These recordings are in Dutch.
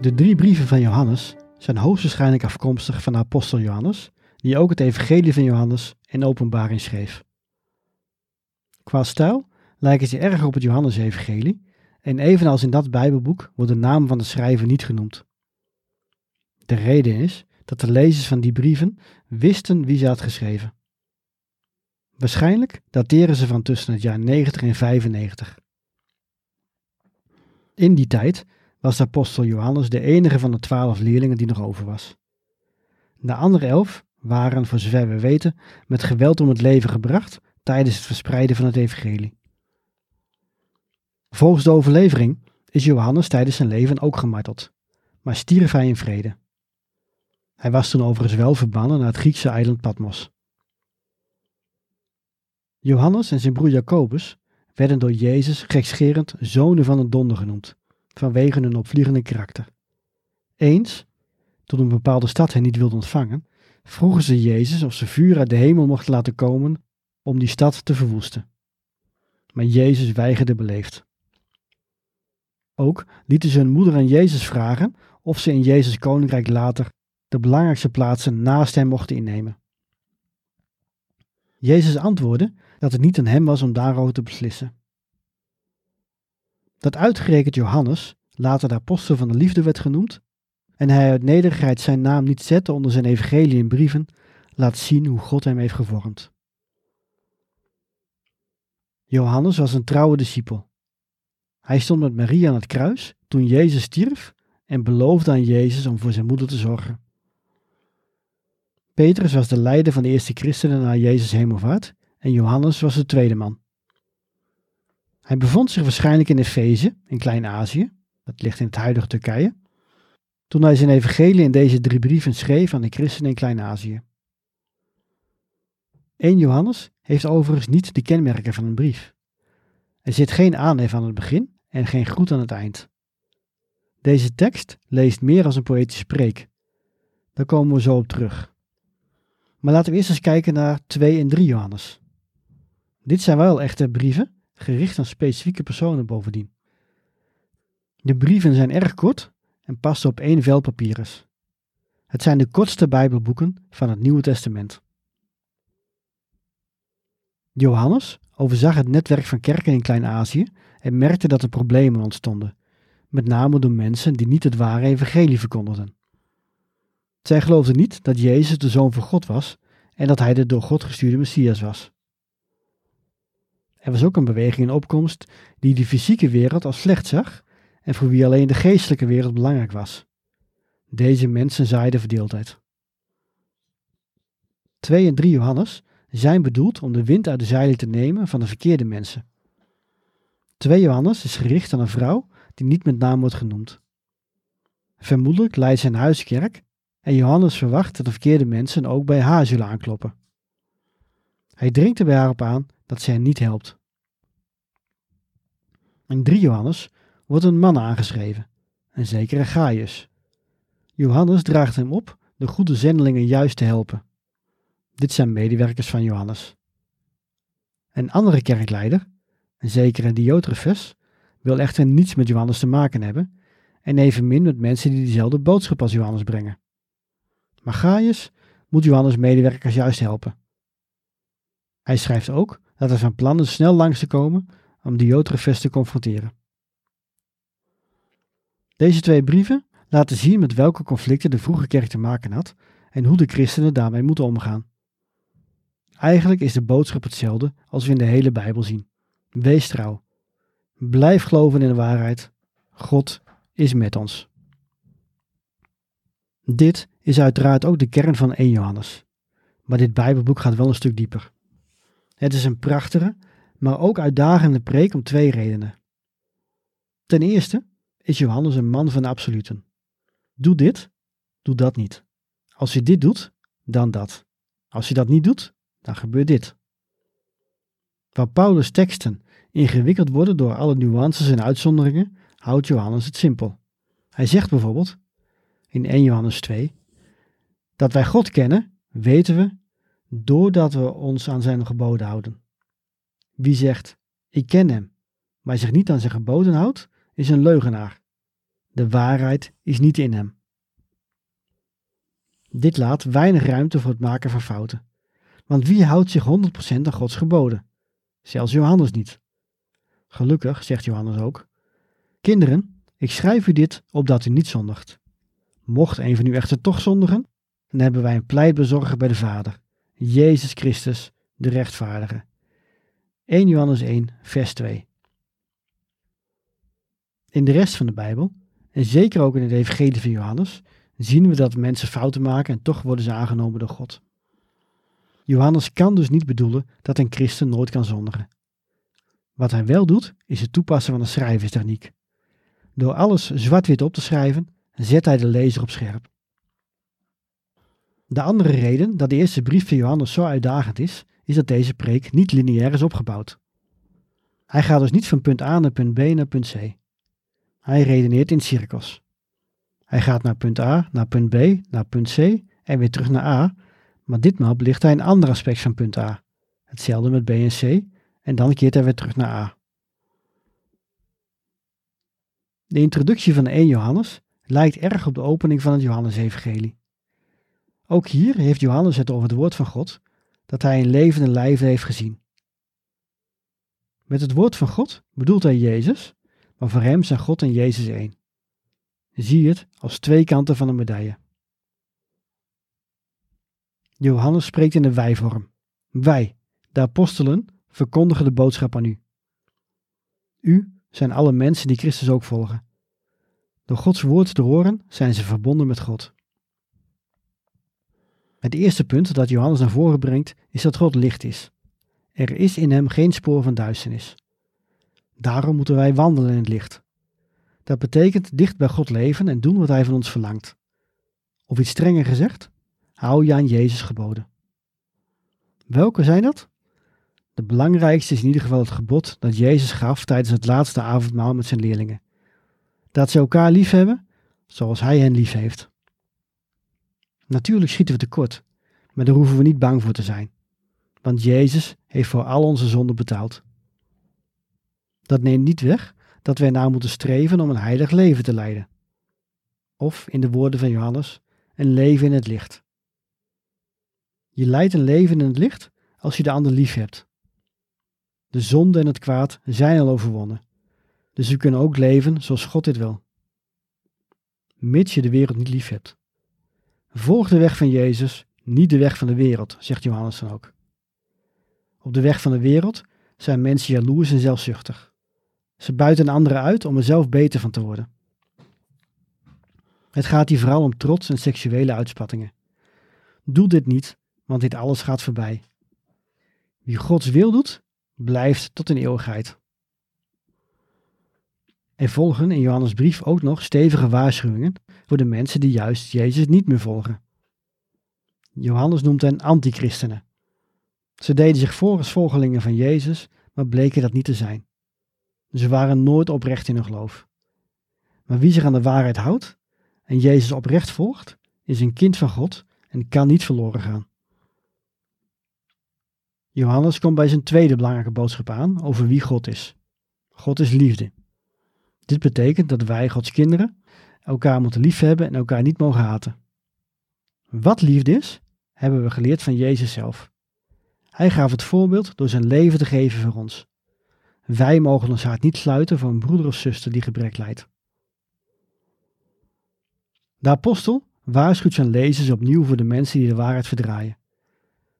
De drie brieven van Johannes zijn hoogstwaarschijnlijk afkomstig van de apostel Johannes, die ook het evangelie van Johannes en openbaring schreef. Qua stijl lijken ze erg op het Johannes-evangelie en evenals in dat bijbelboek wordt de naam van de schrijver niet genoemd. De reden is dat de lezers van die brieven wisten wie ze had geschreven. Waarschijnlijk dateren ze van tussen het jaar 90 en 95. In die tijd was de apostel Johannes de enige van de twaalf leerlingen die nog over was. De andere elf waren, voor zover we weten, met geweld om het leven gebracht tijdens het verspreiden van het evangelie. Volgens de overlevering is Johannes tijdens zijn leven ook gemarteld, maar stierf hij in vrede. Hij was toen overigens wel verbannen naar het Griekse eiland Patmos. Johannes en zijn broer Jacobus werden door Jezus gekscherend zonen van een donder genoemd vanwege hun opvliegende karakter. Eens, toen een bepaalde stad hen niet wilde ontvangen, vroegen ze Jezus of ze vuur uit de hemel mochten laten komen om die stad te verwoesten. Maar Jezus weigerde beleefd. Ook lieten ze hun moeder aan Jezus vragen of ze in Jezus koninkrijk later de belangrijkste plaatsen naast hem mochten innemen. Jezus antwoordde dat het niet aan hem was om daarover te beslissen dat uitgerekend Johannes, later de apostel van de liefde werd genoemd, en hij uit nederigheid zijn naam niet zette onder zijn evangelie in brieven, laat zien hoe God hem heeft gevormd. Johannes was een trouwe discipel. Hij stond met Maria aan het kruis toen Jezus stierf en beloofde aan Jezus om voor zijn moeder te zorgen. Petrus was de leider van de eerste christenen na Jezus hemelvaart en Johannes was de tweede man. Hij bevond zich waarschijnlijk in Efeze, in Klein-Azië, dat ligt in het huidige Turkije, toen hij zijn evangelie in deze drie brieven schreef aan de christenen in Klein-Azië. 1 Johannes heeft overigens niet de kenmerken van een brief. Er zit geen aanhef aan het begin en geen groet aan het eind. Deze tekst leest meer als een poëtische preek. Daar komen we zo op terug. Maar laten we eerst eens kijken naar 2 en 3 Johannes. Dit zijn wel echte brieven gericht aan specifieke personen bovendien. De brieven zijn erg kort en passen op één vel papyrus. Het zijn de kortste Bijbelboeken van het Nieuwe Testament. Johannes overzag het netwerk van kerken in Klein-Azië en merkte dat er problemen ontstonden, met name door mensen die niet het ware evangelie verkondigden. Zij geloofden niet dat Jezus de Zoon van God was en dat hij de door God gestuurde Messias was. Er was ook een beweging in opkomst die de fysieke wereld als slecht zag en voor wie alleen de geestelijke wereld belangrijk was. Deze mensen zaaiden verdeeldheid. 2 en 3 Johannes zijn bedoeld om de wind uit de zeilen te nemen van de verkeerde mensen. 2 Johannes is gericht aan een vrouw die niet met naam wordt genoemd. Vermoedelijk leidt zijn huiskerk en Johannes verwacht dat de verkeerde mensen ook bij haar zullen aankloppen. Hij dringt er bij haar op aan dat zij niet helpt. In 3 Johannes wordt een man aangeschreven, een zekere Gaius. Johannes draagt hem op de goede zendelingen juist te helpen. Dit zijn medewerkers van Johannes. Een andere kerkleider, een zekere Diotrephes, wil echter niets met Johannes te maken hebben en evenmin met mensen die dezelfde boodschap als Johannes brengen. Maar Gaius moet Johannes medewerkers juist helpen. Hij schrijft ook dat hij van plan is snel langs te komen om Diotrephes te confronteren. Deze twee brieven laten zien met welke conflicten de vroege kerk te maken had en hoe de christenen daarmee moeten omgaan. Eigenlijk is de boodschap hetzelfde als we in de hele Bijbel zien. Wees trouw. Blijf geloven in de waarheid. God is met ons. Dit is uiteraard ook de kern van 1 Johannes. Maar dit Bijbelboek gaat wel een stuk dieper. Het is een prachtige, maar ook uitdagende preek om twee redenen. Ten eerste is Johannes een man van de absoluten. Doe dit, doe dat niet. Als je dit doet, dan dat. Als je dat niet doet, dan gebeurt dit. Waar Paulus' teksten ingewikkeld worden door alle nuances en uitzonderingen, houdt Johannes het simpel. Hij zegt bijvoorbeeld in 1 Johannes 2 dat wij God kennen, weten we doordat we ons aan zijn geboden houden. Wie zegt ik ken hem, maar zich niet aan zijn geboden houdt, is een leugenaar. De waarheid is niet in hem. Dit laat weinig ruimte voor het maken van fouten. Want wie houdt zich 100% aan Gods geboden? Zelfs Johannes niet. Gelukkig, zegt Johannes ook. Kinderen, ik schrijf u dit opdat u niet zondigt. Mocht een van u echter toch zondigen, dan hebben wij een pleitbezorger bij de Vader, Jezus Christus, de rechtvaardige. 1 Johannes 1, vers 2. In de rest van de Bijbel, en zeker ook in het Evangelie van Johannes, zien we dat mensen fouten maken en toch worden ze aangenomen door God. Johannes kan dus niet bedoelen dat een christen nooit kan zondigen. Wat hij wel doet, is het toepassen van een schrijverstechniek. Door alles zwart-wit op te schrijven, zet hij de lezer op scherp. De andere reden dat de eerste brief van Johannes zo uitdagend is, is dat deze preek niet lineair is opgebouwd. Hij gaat dus niet van punt A naar punt B naar punt C. Hij redeneert in cirkels. Hij gaat naar punt A, naar punt B, naar punt C en weer terug naar A, maar ditmaal belicht hij een ander aspect van punt A. Hetzelfde met B en C en dan keert hij weer terug naar A. De introductie van 1 Johannes lijkt erg op de opening van het Johannesevangelie. Ook hier heeft Johannes het over het woord van God, dat hij in levende lijven heeft gezien. Met het woord van God bedoelt hij Jezus, maar voor hem zijn God en Jezus één. Zie het als twee kanten van een medaille. Johannes spreekt in de wij-vorm. Wij, de apostelen, verkondigen de boodschap aan u. U zijn alle mensen die Christus ook volgen. Door Gods woord te horen zijn ze verbonden met God. Het eerste punt dat Johannes naar voren brengt is dat God licht is. Er is in hem geen spoor van duisternis. Daarom moeten wij wandelen in het licht. Dat betekent dicht bij God leven en doen wat Hij van ons verlangt. Of iets strenger gezegd, hou je aan Jezus geboden. Welke zijn dat? De belangrijkste is in ieder geval het gebod dat Jezus gaf tijdens het laatste avondmaal met zijn leerlingen. Dat ze elkaar lief hebben zoals Hij hen lief heeft. Natuurlijk schieten we tekort, maar daar hoeven we niet bang voor te zijn. Want Jezus heeft voor al onze zonden betaald. Dat neemt niet weg dat wij naar moeten streven om een heilig leven te leiden. Of, in de woorden van Johannes, een leven in het licht. Je leidt een leven in het licht als je de ander lief hebt. De zonde en het kwaad zijn al overwonnen. Dus we kunnen ook leven zoals God dit wil. Mits je de wereld niet lief hebt. Volg de weg van Jezus, niet de weg van de wereld, zegt Johannes dan ook. Op de weg van de wereld zijn mensen jaloers en zelfzuchtig. Ze buiten anderen uit om er zelf beter van te worden. Het gaat hier vooral om trots en seksuele uitspattingen. Doe dit niet, want dit alles gaat voorbij. Wie Gods wil doet, blijft tot in eeuwigheid. Er volgen in Johannes' brief ook nog stevige waarschuwingen voor de mensen die juist Jezus niet meer volgen. Johannes noemt hen antichristenen. Ze deden zich voor als volgelingen van Jezus, maar bleken dat niet te zijn. Ze waren nooit oprecht in hun geloof. Maar wie zich aan de waarheid houdt en Jezus oprecht volgt, is een kind van God en kan niet verloren gaan. Johannes komt bij zijn tweede belangrijke boodschap aan over wie God is. God is liefde. Dit betekent dat wij, Gods kinderen, elkaar moeten liefhebben en elkaar niet mogen haten. Wat liefde is, hebben we geleerd van Jezus zelf. Hij gaf het voorbeeld door zijn leven te geven voor ons. Wij mogen ons hart niet sluiten voor een broeder of zuster die gebrek lijdt. De apostel waarschuwt zijn lezers opnieuw voor de mensen die de waarheid verdraaien.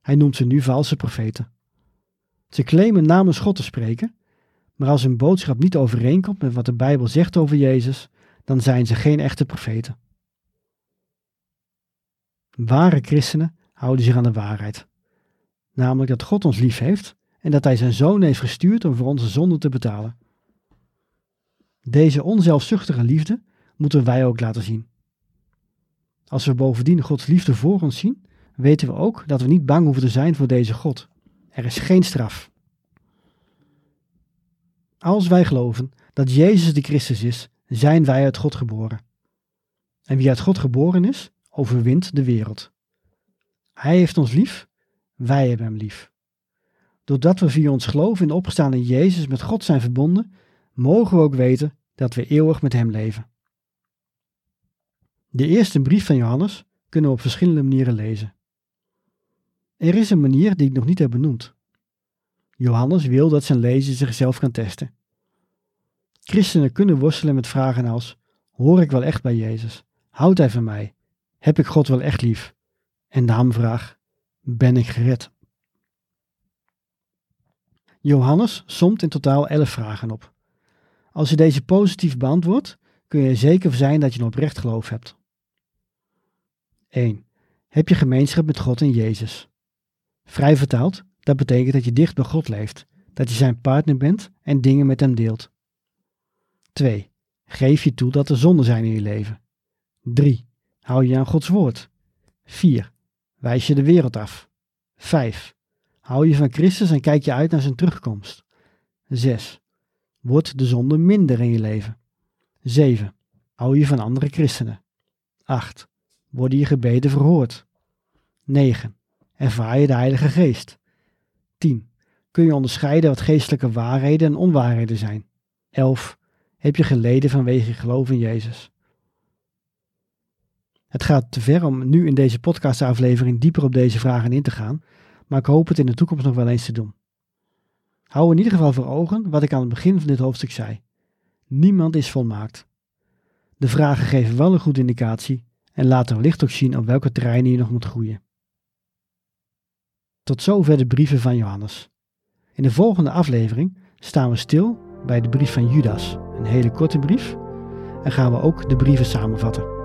Hij noemt ze nu valse profeten. Ze claimen namens God te spreken, maar als hun boodschap niet overeenkomt met wat de Bijbel zegt over Jezus, dan zijn ze geen echte profeten. Ware christenen houden zich aan de waarheid, namelijk dat God ons lief heeft en dat Hij zijn Zoon heeft gestuurd om voor onze zonden te betalen. Deze onzelfzuchtige liefde moeten wij ook laten zien. Als we bovendien Gods liefde voor ons zien, weten we ook dat we niet bang hoeven te zijn voor deze God. Er is geen straf. Als wij geloven dat Jezus de Christus is, zijn wij uit God geboren. En wie uit God geboren is, overwint de wereld. Hij heeft ons lief, wij hebben hem lief. Doordat we via ons geloof in de opgestaande Jezus met God zijn verbonden, mogen we ook weten dat we eeuwig met hem leven. De eerste brief van Johannes kunnen we op verschillende manieren lezen. Er is een manier die ik nog niet heb benoemd. Johannes wil dat zijn lezer zichzelf kan testen. Christenen kunnen worstelen met vragen als: Hoor ik wel echt bij Jezus? Houdt hij van mij? Heb ik God wel echt lief? En de hamvraag: Ben ik gered? Johannes somt in totaal elf vragen op. Als je deze positief beantwoordt, kun je zeker zijn dat je een oprecht geloof hebt. 1. Heb je gemeenschap met God en Jezus? Vrij vertaald, dat betekent dat je dicht bij God leeft, dat je zijn partner bent en dingen met hem deelt. 2. Geef je toe dat er zonden zijn in je leven. 3. Hou je aan Gods woord. 4. Wijs je de wereld af. 5. Hou je van Christus en kijk je uit naar zijn terugkomst. 6. Wordt de zonde minder in je leven. 7. Hou je van andere christenen. 8. Worden je gebeden verhoord. 9. Ervaar je de Heilige Geest. 10. Kun je onderscheiden wat geestelijke waarheden en onwaarheden zijn. 11. Heb je geleden vanwege je geloof in Jezus. Het gaat te ver om nu in deze podcastaflevering dieper op deze vragen in te gaan, maar ik hoop het in de toekomst nog wel eens te doen. Hou in ieder geval voor ogen wat ik aan het begin van dit hoofdstuk zei. Niemand is volmaakt. De vragen geven wel een goede indicatie en laten wellicht ook zien op welke terreinen je nog moet groeien. Tot zover de brieven van Johannes. In de volgende aflevering staan we stil bij de brief van Judas, een hele korte brief, en gaan we ook de brieven samenvatten.